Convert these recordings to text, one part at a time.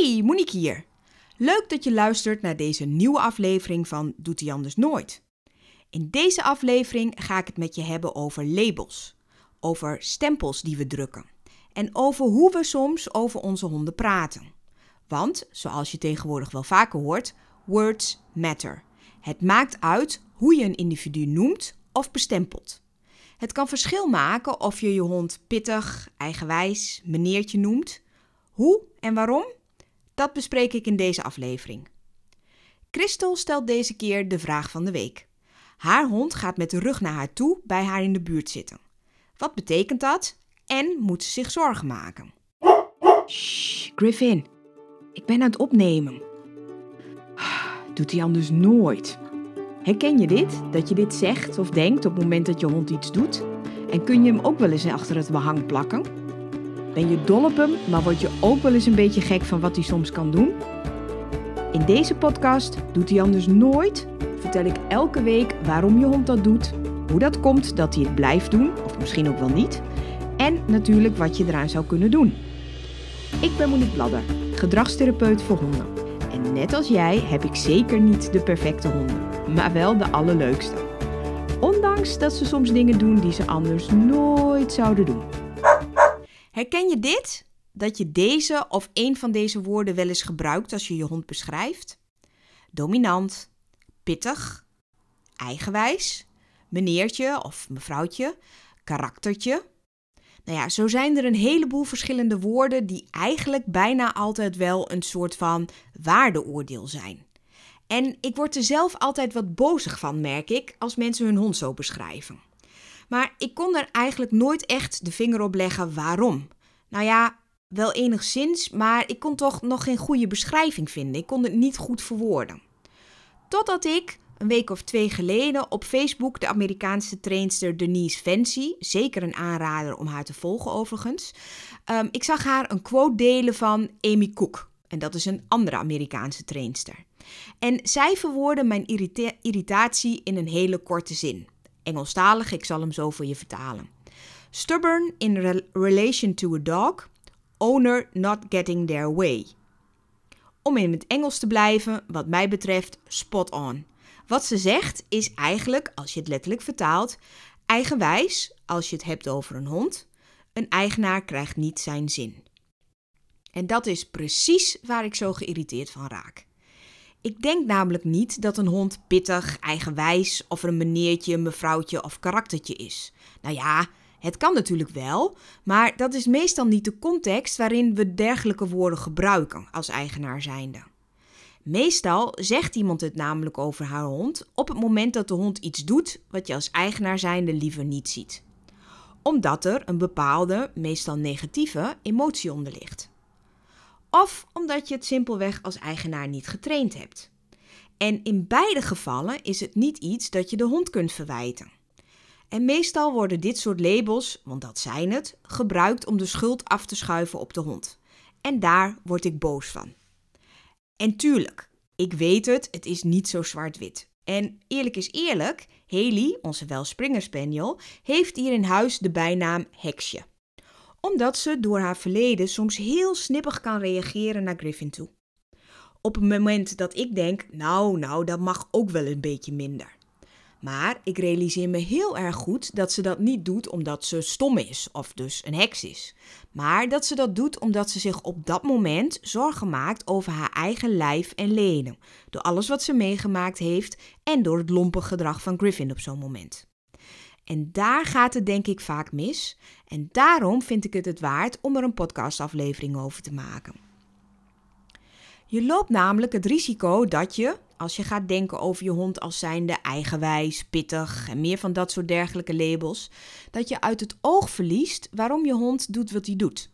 Hey, Monique hier. Leuk dat je luistert naar deze nieuwe aflevering van Doet hij anders nooit. In deze aflevering ga ik het met je hebben over labels, over stempels die we drukken en over hoe we soms over onze honden praten. Want, zoals je tegenwoordig wel vaker hoort, words matter. Het maakt uit hoe je een individu noemt of bestempelt. Het kan verschil maken of je je hond pittig, eigenwijs, meneertje noemt. Hoe en waarom? Dat bespreek ik in deze aflevering. Christel stelt deze keer de vraag van de week. Haar hond gaat met de rug naar haar toe bij haar in de buurt zitten. Wat betekent dat en moet ze zich zorgen maken? Shh, Griffin, ik ben aan het opnemen. Doet hij anders nooit. Herken je dit? Dat je dit zegt of denkt op het moment dat je hond iets doet? En kun je hem ook wel eens achter het behang plakken? Ben je dol op hem, maar word je ook wel eens een beetje gek van wat hij soms kan doen? In deze podcast Doet hij anders nooit vertel ik elke week waarom je hond dat doet, hoe dat komt dat hij het blijft doen, of misschien ook wel niet, en natuurlijk wat je eraan zou kunnen doen. Ik ben Monique Bladder, gedragstherapeut voor honden. En net als jij heb ik zeker niet de perfecte honden, maar wel de allerleukste. Ondanks dat ze soms dingen doen die ze anders nooit zouden doen. Herken je dit? Dat je deze of een van deze woorden wel eens gebruikt als je je hond beschrijft? Dominant, pittig, eigenwijs, meneertje of mevrouwtje, karaktertje. Nou ja, zo zijn er een heleboel verschillende woorden die eigenlijk bijna altijd wel een soort van waardeoordeel zijn. En ik word er zelf altijd wat bozig van, merk ik, als mensen hun hond zo beschrijven. Maar ik kon er eigenlijk nooit echt de vinger op leggen waarom. Nou ja, wel enigszins, maar ik kon toch nog geen goede beschrijving vinden. Ik kon het niet goed verwoorden. Totdat ik een week of twee geleden op Facebook de Amerikaanse trainster Denise Fancy, zeker een aanrader om haar te volgen overigens, um, ik zag haar een quote delen van Amy Cook. En dat is een andere Amerikaanse trainster. En zij verwoordde mijn irritatie in een hele korte zin. Engelstalig, ik zal hem zo voor je vertalen. Stubborn in re relation to a dog, owner not getting their way. Om in het Engels te blijven, wat mij betreft, spot on. Wat ze zegt is eigenlijk, als je het letterlijk vertaalt, eigenwijs als je het hebt over een hond. Een eigenaar krijgt niet zijn zin. En dat is precies waar ik zo geïrriteerd van raak. Ik denk namelijk niet dat een hond pittig, eigenwijs of een meneertje, mevrouwtje of karaktertje is. Nou ja, het kan natuurlijk wel, maar dat is meestal niet de context waarin we dergelijke woorden gebruiken als eigenaar zijnde. Meestal zegt iemand het namelijk over haar hond op het moment dat de hond iets doet wat je als eigenaar zijnde liever niet ziet. Omdat er een bepaalde, meestal negatieve, emotie onder ligt. Of omdat je het simpelweg als eigenaar niet getraind hebt. En in beide gevallen is het niet iets dat je de hond kunt verwijten. En meestal worden dit soort labels, want dat zijn het, gebruikt om de schuld af te schuiven op de hond. En daar word ik boos van. En tuurlijk, ik weet het, het is niet zo zwart-wit. En eerlijk is eerlijk, Haley, onze Welspringer Spaniel, heeft hier in huis de bijnaam Heksje. Omdat ze door haar verleden soms heel snippig kan reageren naar Griffin toe. Op het moment dat ik denk, nou, nou, dat mag ook wel een beetje minder. Maar ik realiseer me heel erg goed dat ze dat niet doet omdat ze stom is of dus een heks is. Maar dat ze dat doet omdat ze zich op dat moment zorgen maakt over haar eigen lijf en leden. Door alles wat ze meegemaakt heeft en door het lompe gedrag van Griffin op zo'n moment. En daar gaat het denk ik vaak mis. En daarom vind ik het het waard om er een podcastaflevering over te maken. Je loopt namelijk het risico dat je, als je gaat denken over je hond als zijnde eigenwijs, pittig en meer van dat soort dergelijke labels, dat je uit het oog verliest waarom je hond doet wat hij doet.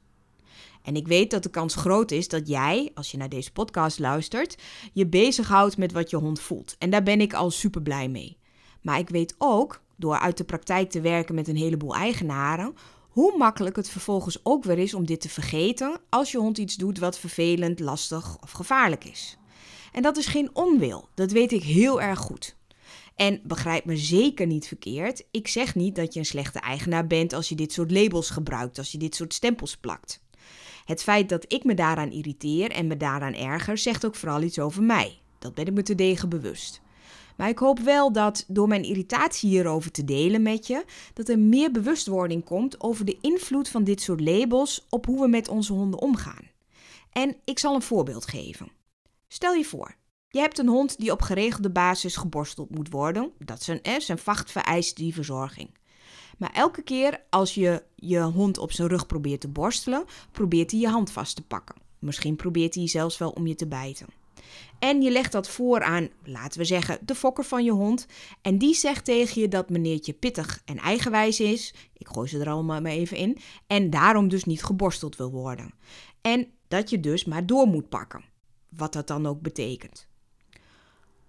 En ik weet dat de kans groot is dat jij, als je naar deze podcast luistert, je bezighoudt met wat je hond voelt. En daar ben ik al super blij mee. Maar ik weet ook, door uit de praktijk te werken met een heleboel eigenaren, hoe makkelijk het vervolgens ook weer is om dit te vergeten als je hond iets doet wat vervelend, lastig of gevaarlijk is. En dat is geen onwil, dat weet ik heel erg goed. En begrijp me zeker niet verkeerd, ik zeg niet dat je een slechte eigenaar bent als je dit soort labels gebruikt, als je dit soort stempels plakt. Het feit dat ik me daaraan irriteer en me daaraan erger, zegt ook vooral iets over mij. Dat ben ik me te degen bewust. Maar ik hoop wel dat door mijn irritatie hierover te delen met je, dat er meer bewustwording komt over de invloed van dit soort labels op hoe we met onze honden omgaan. En ik zal een voorbeeld geven. Stel je voor, je hebt een hond die op geregelde basis geborsteld moet worden. Dat is een, S, een vacht vereist die verzorging. Maar elke keer als je je hond op zijn rug probeert te borstelen, probeert hij je hand vast te pakken. Misschien probeert hij zelfs wel om je te bijten. En je legt dat voor aan, laten we zeggen, de fokker van je hond. En die zegt tegen je dat meneertje pittig en eigenwijs is. Ik gooi ze er allemaal maar even in. En daarom dus niet geborsteld wil worden. En dat je dus maar door moet pakken. Wat dat dan ook betekent.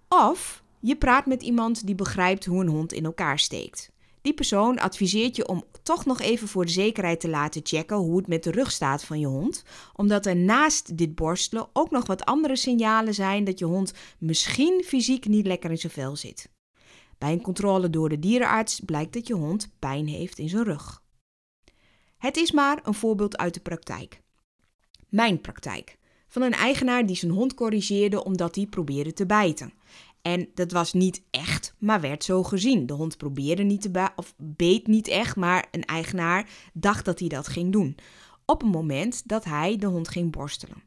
Of je praat met iemand die begrijpt hoe een hond in elkaar steekt. Die persoon adviseert je om toch nog even voor de zekerheid te laten checken hoe het met de rug staat van je hond, omdat er naast dit borstelen ook nog wat andere signalen zijn dat je hond misschien fysiek niet lekker in zijn vel zit. Bij een controle door de dierenarts blijkt dat je hond pijn heeft in zijn rug. Het is maar een voorbeeld uit de praktijk. Mijn praktijk. Van een eigenaar die zijn hond corrigeerde omdat hij probeerde te bijten. En dat was niet echt, maar werd zo gezien. De hond probeerde niet te of beet niet echt, maar een eigenaar dacht dat hij dat ging doen. Op het moment dat hij de hond ging borstelen.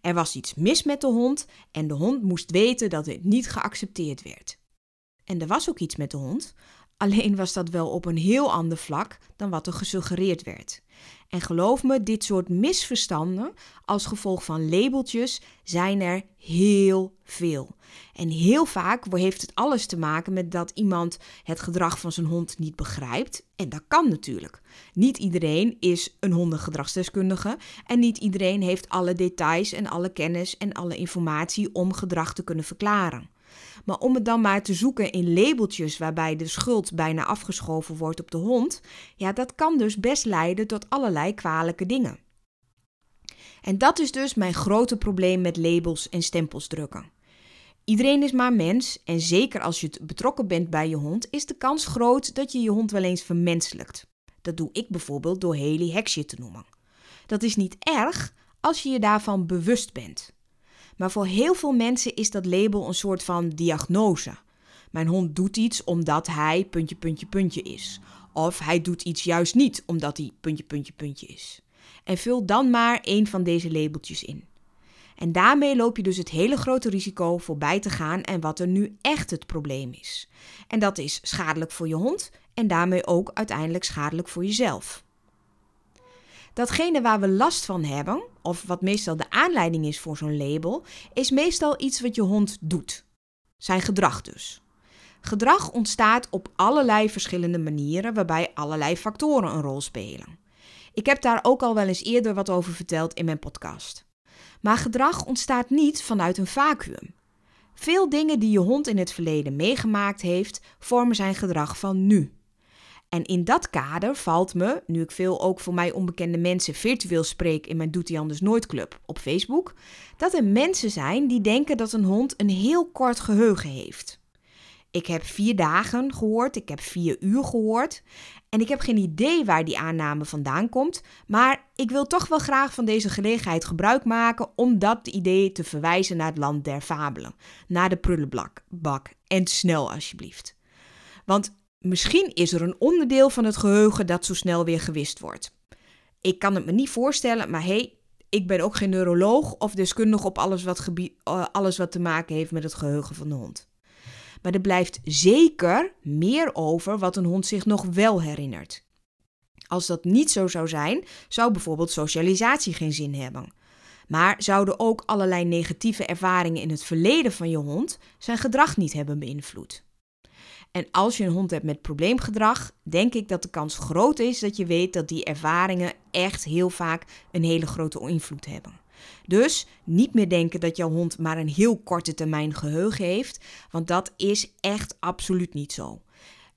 Er was iets mis met de hond en de hond moest weten dat dit niet geaccepteerd werd. En er was ook iets met de hond, alleen was dat wel op een heel ander vlak dan wat er gesuggereerd werd. En geloof me, dit soort misverstanden als gevolg van labeltjes zijn er heel veel. En heel vaak heeft het alles te maken met dat iemand het gedrag van zijn hond niet begrijpt. En dat kan natuurlijk. Niet iedereen is een hondengedragsdeskundige en niet iedereen heeft alle details en alle kennis en alle informatie om gedrag te kunnen verklaren. Maar om het dan maar te zoeken in labeltjes waarbij de schuld bijna afgeschoven wordt op de hond, ja, dat kan dus best leiden tot allerlei kwalijke dingen. En dat is dus mijn grote probleem met labels en stempels drukken. Iedereen is maar mens en zeker als je betrokken bent bij je hond, is de kans groot dat je je hond wel eens vermenselijkt. Dat doe ik bijvoorbeeld door Haley Heksje te noemen. Dat is niet erg als je je daarvan bewust bent. Maar voor heel veel mensen is dat label een soort van diagnose. Mijn hond doet iets omdat hij puntje, puntje, puntje is. Of hij doet iets juist niet omdat hij puntje, puntje, puntje is. En vul dan maar één van deze labeltjes in. En daarmee loop je dus het hele grote risico voorbij te gaan en wat er nu echt het probleem is. En dat is schadelijk voor je hond en daarmee ook uiteindelijk schadelijk voor jezelf. Datgene waar we last van hebben, of wat meestal de aanleiding is voor zo'n label, is meestal iets wat je hond doet. Zijn gedrag dus. Gedrag ontstaat op allerlei verschillende manieren, waarbij allerlei factoren een rol spelen. Ik heb daar ook al wel eens eerder wat over verteld in mijn podcast. Maar gedrag ontstaat niet vanuit een vacuüm. Veel dingen die je hond in het verleden meegemaakt heeft, vormen zijn gedrag van nu. En in dat kader valt me, nu ik veel ook voor mij onbekende mensen virtueel spreek in mijn Doet hij anders nooit club op Facebook, dat er mensen zijn die denken dat een hond een heel kort geheugen heeft. Ik heb vier dagen gehoord, ik heb vier uur gehoord. En ik heb geen idee waar die aanname vandaan komt. Maar ik wil toch wel graag van deze gelegenheid gebruik maken om dat idee te verwijzen naar het land der fabelen. Naar de prullenbak. En snel alsjeblieft. Want Misschien is er een onderdeel van het geheugen dat zo snel weer gewist wordt. Ik kan het me niet voorstellen, maar hey, ik ben ook geen neuroloog of deskundig op alles wat, uh, alles wat te maken heeft met het geheugen van de hond. Maar er blijft zeker meer over wat een hond zich nog wel herinnert. Als dat niet zo zou zijn, zou bijvoorbeeld socialisatie geen zin hebben. Maar zouden ook allerlei negatieve ervaringen in het verleden van je hond zijn gedrag niet hebben beïnvloed. En als je een hond hebt met probleemgedrag, denk ik dat de kans groot is dat je weet dat die ervaringen echt heel vaak een hele grote invloed hebben. Dus niet meer denken dat jouw hond maar een heel korte termijn geheugen heeft, want dat is echt absoluut niet zo.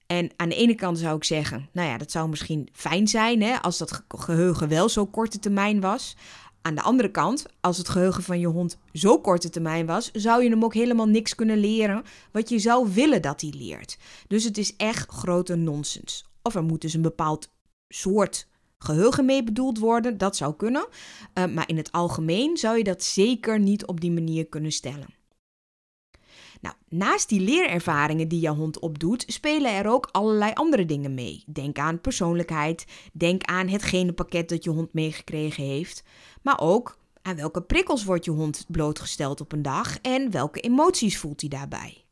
En aan de ene kant zou ik zeggen, nou ja, dat zou misschien fijn zijn hè, als dat geheugen wel zo korte termijn was. Aan de andere kant, als het geheugen van je hond zo korte termijn was, zou je hem ook helemaal niks kunnen leren wat je zou willen dat hij leert. Dus het is echt grote nonsens. Of er moet dus een bepaald soort geheugen mee bedoeld worden, dat zou kunnen. Uh, maar in het algemeen zou je dat zeker niet op die manier kunnen stellen. Nou, naast die leerervaringen die je hond opdoet, spelen er ook allerlei andere dingen mee. Denk aan persoonlijkheid, denk aan het genenpakket dat je hond meegekregen heeft, maar ook aan welke prikkels wordt je hond blootgesteld op een dag en welke emoties voelt hij daarbij.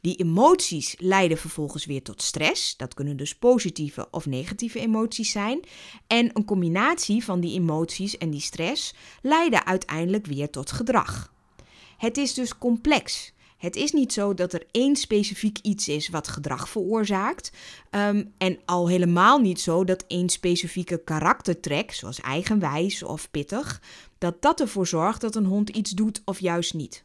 Die emoties leiden vervolgens weer tot stress. Dat kunnen dus positieve of negatieve emoties zijn. En een combinatie van die emoties en die stress leiden uiteindelijk weer tot gedrag. Het is dus complex. Het is niet zo dat er één specifiek iets is wat gedrag veroorzaakt. Ehm, en al helemaal niet zo dat één specifieke karaktertrek, zoals eigenwijs of pittig, dat dat ervoor zorgt dat een hond iets doet of juist niet.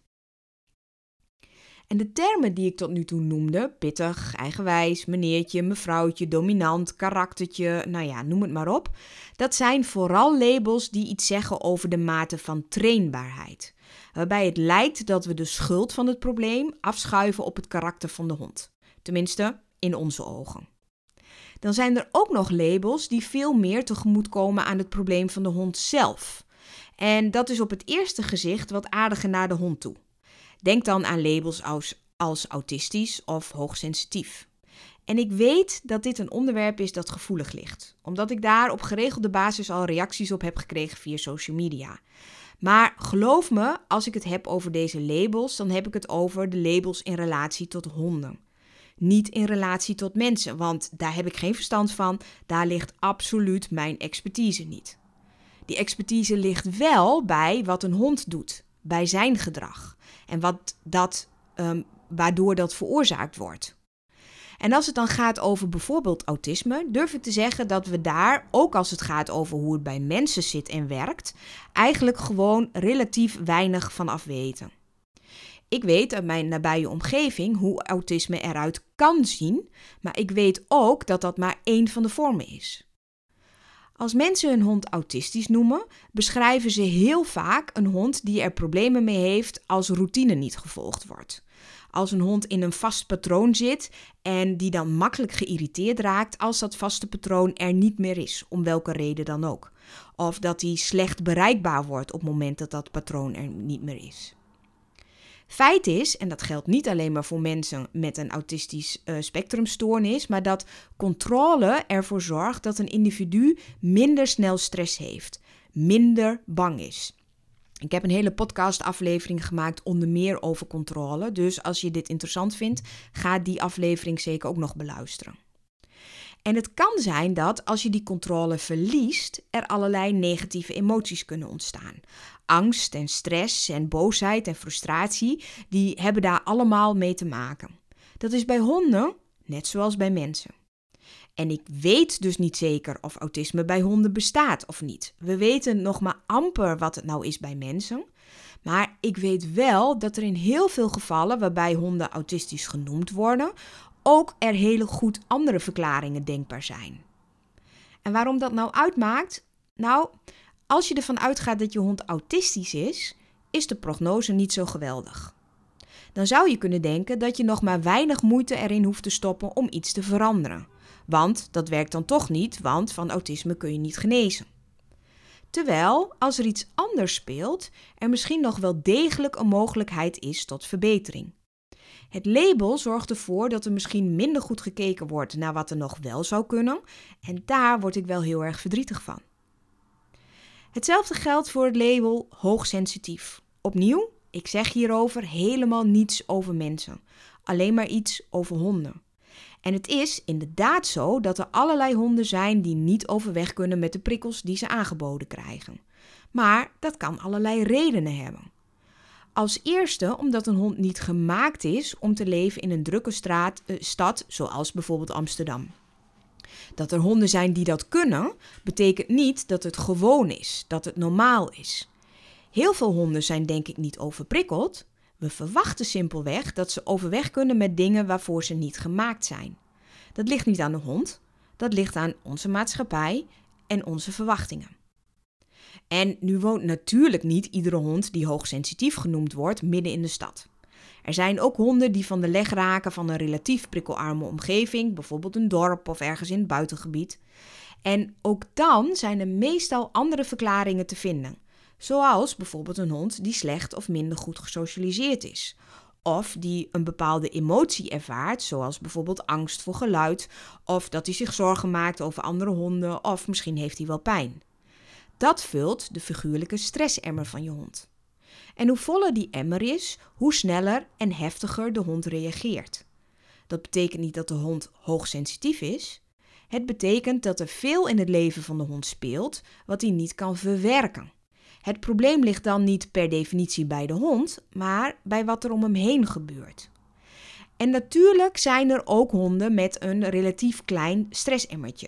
En de termen die ik tot nu toe noemde, pittig, eigenwijs, meneertje, mevrouwtje, dominant, karaktertje, nou ja, noem het maar op, dat zijn vooral labels die iets zeggen over de mate van trainbaarheid. Waarbij het lijkt dat we de schuld van het probleem afschuiven op het karakter van de hond. Tenminste, in onze ogen. Dan zijn er ook nog labels die veel meer tegemoetkomen aan het probleem van de hond zelf. En dat is op het eerste gezicht wat aardiger naar de hond toe. Denk dan aan labels als, als autistisch of hoogsensitief. En ik weet dat dit een onderwerp is dat gevoelig ligt, omdat ik daar op geregelde basis al reacties op heb gekregen via social media. Maar geloof me, als ik het heb over deze labels, dan heb ik het over de labels in relatie tot honden. Niet in relatie tot mensen, want daar heb ik geen verstand van. Daar ligt absoluut mijn expertise niet. Die expertise ligt wel bij wat een hond doet, bij zijn gedrag en wat dat, um, waardoor dat veroorzaakt wordt. En als het dan gaat over bijvoorbeeld autisme, durf ik te zeggen dat we daar, ook als het gaat over hoe het bij mensen zit en werkt, eigenlijk gewoon relatief weinig van af weten. Ik weet uit mijn nabije omgeving hoe autisme eruit kan zien, maar ik weet ook dat dat maar één van de vormen is. Als mensen hun hond autistisch noemen, beschrijven ze heel vaak een hond die er problemen mee heeft als routine niet gevolgd wordt. Als een hond in een vast patroon zit en die dan makkelijk geïrriteerd raakt als dat vaste patroon er niet meer is, om welke reden dan ook. Of dat hij slecht bereikbaar wordt op het moment dat dat patroon er niet meer is. Feit is, en dat geldt niet alleen maar voor mensen met een autistisch uh, spectrumstoornis, maar dat controle ervoor zorgt dat een individu minder snel stress heeft, minder bang is. Ik heb een hele podcastaflevering gemaakt onder meer over controle, dus als je dit interessant vindt, ga die aflevering zeker ook nog beluisteren. En het kan zijn dat als je die controle verliest, er allerlei negatieve emoties kunnen ontstaan. Angst en stress en boosheid en frustratie, die hebben daar allemaal mee te maken. Dat is bij honden net zoals bij mensen. En ik weet dus niet zeker of autisme bij honden bestaat of niet. We weten nog maar amper wat het nou is bij mensen. Maar ik weet wel dat er in heel veel gevallen waarbij honden autistisch genoemd worden, ook er hele goed andere verklaringen denkbaar zijn. En waarom dat nou uitmaakt? Nou, als je ervan uitgaat dat je hond autistisch is, is de prognose niet zo geweldig. Dan zou je kunnen denken dat je nog maar weinig moeite erin hoeft te stoppen om iets te veranderen. Want dat werkt dan toch niet, want van autisme kun je niet genezen. Terwijl, als er iets anders speelt, er misschien nog wel degelijk een mogelijkheid is tot verbetering. Het label zorgt ervoor dat er misschien minder goed gekeken wordt naar wat er nog wel zou kunnen, en daar word ik wel heel erg verdrietig van. Hetzelfde geldt voor het label hoogsensitief. Opnieuw, ik zeg hierover helemaal niets over mensen, alleen maar iets over honden. En het is inderdaad zo dat er allerlei honden zijn die niet overweg kunnen met de prikkels die ze aangeboden krijgen. Maar dat kan allerlei redenen hebben. Als eerste omdat een hond niet gemaakt is om te leven in een drukke straat, eh, stad zoals bijvoorbeeld Amsterdam. Dat er honden zijn die dat kunnen, betekent niet dat het gewoon is, dat het normaal is. Heel veel honden zijn denk ik niet overprikkeld. We verwachten simpelweg dat ze overweg kunnen met dingen waarvoor ze niet gemaakt zijn. Dat ligt niet aan de hond, dat ligt aan onze maatschappij en onze verwachtingen. En nu woont natuurlijk niet iedere hond die hoogsensitief genoemd wordt midden in de stad. Er zijn ook honden die van de leg raken van een relatief prikkelarme omgeving, bijvoorbeeld een dorp of ergens in het buitengebied. En ook dan zijn er meestal andere verklaringen te vinden. Zoals bijvoorbeeld een hond die slecht of minder goed gesocialiseerd is. Of die een bepaalde emotie ervaart, zoals bijvoorbeeld angst voor geluid, of dat hij zich zorgen maakt over andere honden, of misschien heeft hij wel pijn. Dat vult de figuurlijke stressemmer van je hond. En hoe voller die emmer is, hoe sneller en heftiger de hond reageert. Dat betekent niet dat de hond hoogsensitief is. Het betekent dat er veel in het leven van de hond speelt wat hij niet kan verwerken. Het probleem ligt dan niet per definitie bij de hond, maar bij wat er om hem heen gebeurt. En natuurlijk zijn er ook honden met een relatief klein stressemmertje.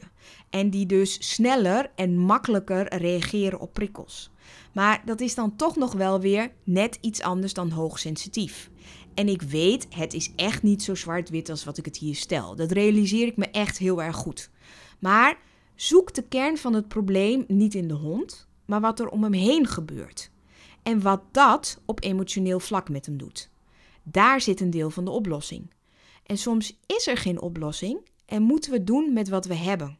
En die dus sneller en makkelijker reageren op prikkels. Maar dat is dan toch nog wel weer net iets anders dan hoogsensitief. En ik weet, het is echt niet zo zwart-wit als wat ik het hier stel. Dat realiseer ik me echt heel erg goed. Maar zoek de kern van het probleem niet in de hond, maar wat er om hem heen gebeurt. En wat dat op emotioneel vlak met hem doet. Daar zit een deel van de oplossing. En soms is er geen oplossing en moeten we doen met wat we hebben.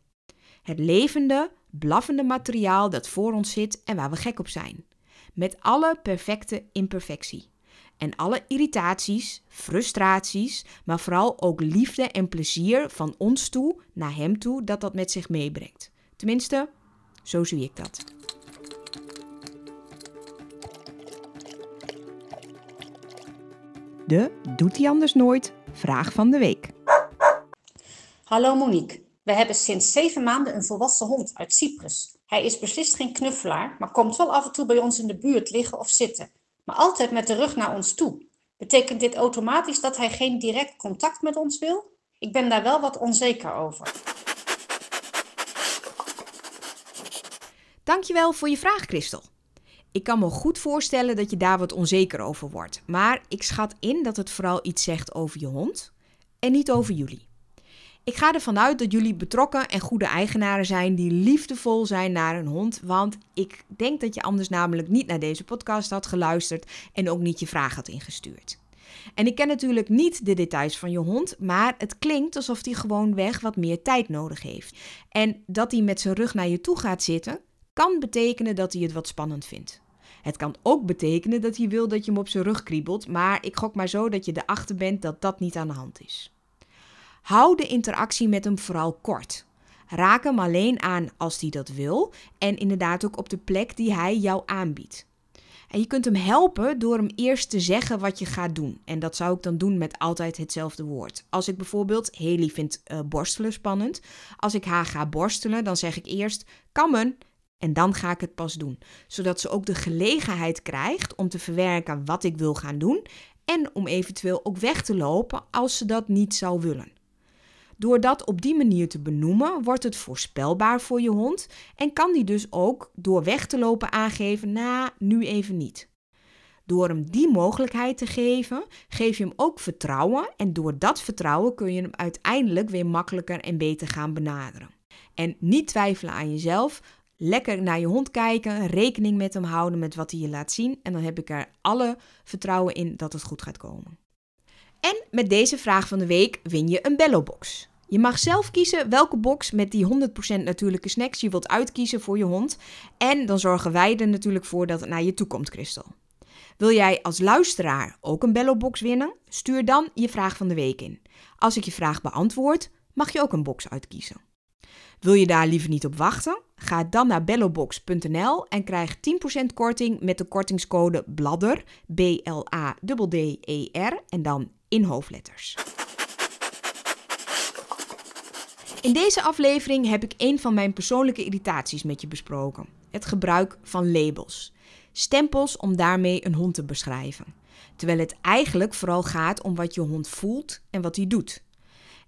Het levende, blaffende materiaal dat voor ons zit en waar we gek op zijn. Met alle perfecte imperfectie. En alle irritaties, frustraties, maar vooral ook liefde en plezier van ons toe naar hem toe dat dat met zich meebrengt. Tenminste, zo zie ik dat. De Doet hij anders nooit? Vraag van de week. Hallo Monique. We hebben sinds zeven maanden een volwassen hond uit Cyprus. Hij is beslist geen knuffelaar, maar komt wel af en toe bij ons in de buurt liggen of zitten. Maar altijd met de rug naar ons toe. Betekent dit automatisch dat hij geen direct contact met ons wil? Ik ben daar wel wat onzeker over. Dankjewel voor je vraag, Christel. Ik kan me goed voorstellen dat je daar wat onzeker over wordt. Maar ik schat in dat het vooral iets zegt over je hond en niet over jullie. Ik ga ervan uit dat jullie betrokken en goede eigenaren zijn die liefdevol zijn naar een hond. Want ik denk dat je anders namelijk niet naar deze podcast had geluisterd en ook niet je vraag had ingestuurd. En ik ken natuurlijk niet de details van je hond, maar het klinkt alsof hij gewoon weg wat meer tijd nodig heeft. En dat hij met zijn rug naar je toe gaat zitten, kan betekenen dat hij het wat spannend vindt. Het kan ook betekenen dat hij wil dat je hem op zijn rug kriebelt, maar ik gok maar zo dat je erachter bent dat dat niet aan de hand is. Hou de interactie met hem vooral kort. Raak hem alleen aan als hij dat wil en inderdaad ook op de plek die hij jou aanbiedt. En je kunt hem helpen door hem eerst te zeggen wat je gaat doen. En dat zou ik dan doen met altijd hetzelfde woord. Als ik bijvoorbeeld, Haley vindt uh, borstelen spannend. Als ik haar ga borstelen, dan zeg ik eerst kammen en dan ga ik het pas doen. Zodat ze ook de gelegenheid krijgt om te verwerken wat ik wil gaan doen. En om eventueel ook weg te lopen als ze dat niet zou willen. Door dat op die manier te benoemen, wordt het voorspelbaar voor je hond en kan die dus ook door weg te lopen aangeven: nou, nu even niet. Door hem die mogelijkheid te geven, geef je hem ook vertrouwen en door dat vertrouwen kun je hem uiteindelijk weer makkelijker en beter gaan benaderen. En niet twijfelen aan jezelf, lekker naar je hond kijken, rekening met hem houden met wat hij je laat zien en dan heb ik er alle vertrouwen in dat het goed gaat komen. En met deze vraag van de week win je een Bello-box. Je mag zelf kiezen welke box met die 100% natuurlijke snacks je wilt uitkiezen voor je hond. En dan zorgen wij er natuurlijk voor dat het naar je toe komt, Christel. Wil jij als luisteraar ook een Bello-box winnen? Stuur dan je vraag van de week in. Als ik je vraag beantwoord, mag je ook een box uitkiezen. Wil je daar liever niet op wachten? Ga dan naar bellobox.nl en krijg 10% korting met de kortingscode BLADDER, B-L-A-D-D-E-R en dan in hoofdletters. In deze aflevering heb ik een van mijn persoonlijke irritaties met je besproken: het gebruik van labels. Stempels om daarmee een hond te beschrijven. Terwijl het eigenlijk vooral gaat om wat je hond voelt en wat hij doet.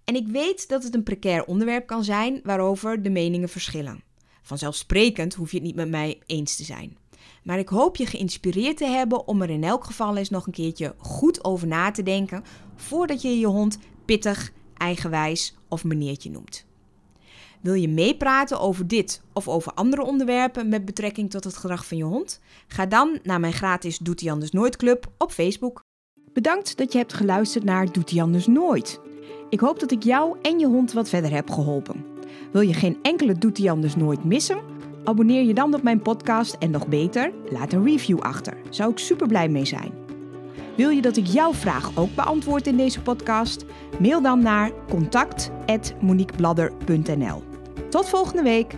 En ik weet dat het een precair onderwerp kan zijn waarover de meningen verschillen. Vanzelfsprekend hoef je het niet met mij eens te zijn. Maar ik hoop je geïnspireerd te hebben om er in elk geval eens nog een keertje goed over na te denken voordat je je hond pittig, eigenwijs of meneertje noemt. Wil je meepraten over dit of over andere onderwerpen met betrekking tot het gedrag van je hond? Ga dan naar mijn gratis Doet anders nooit club op Facebook. Bedankt dat je hebt geluisterd naar Doet anders nooit. Ik hoop dat ik jou en je hond wat verder heb geholpen. Wil je geen enkele Doet anders nooit missen? Abonneer je dan op mijn podcast en nog beter, laat een review achter. Zou ik super blij mee zijn. Wil je dat ik jouw vraag ook beantwoord in deze podcast? Mail dan naar contact@moniquebladder.nl. Tot volgende week.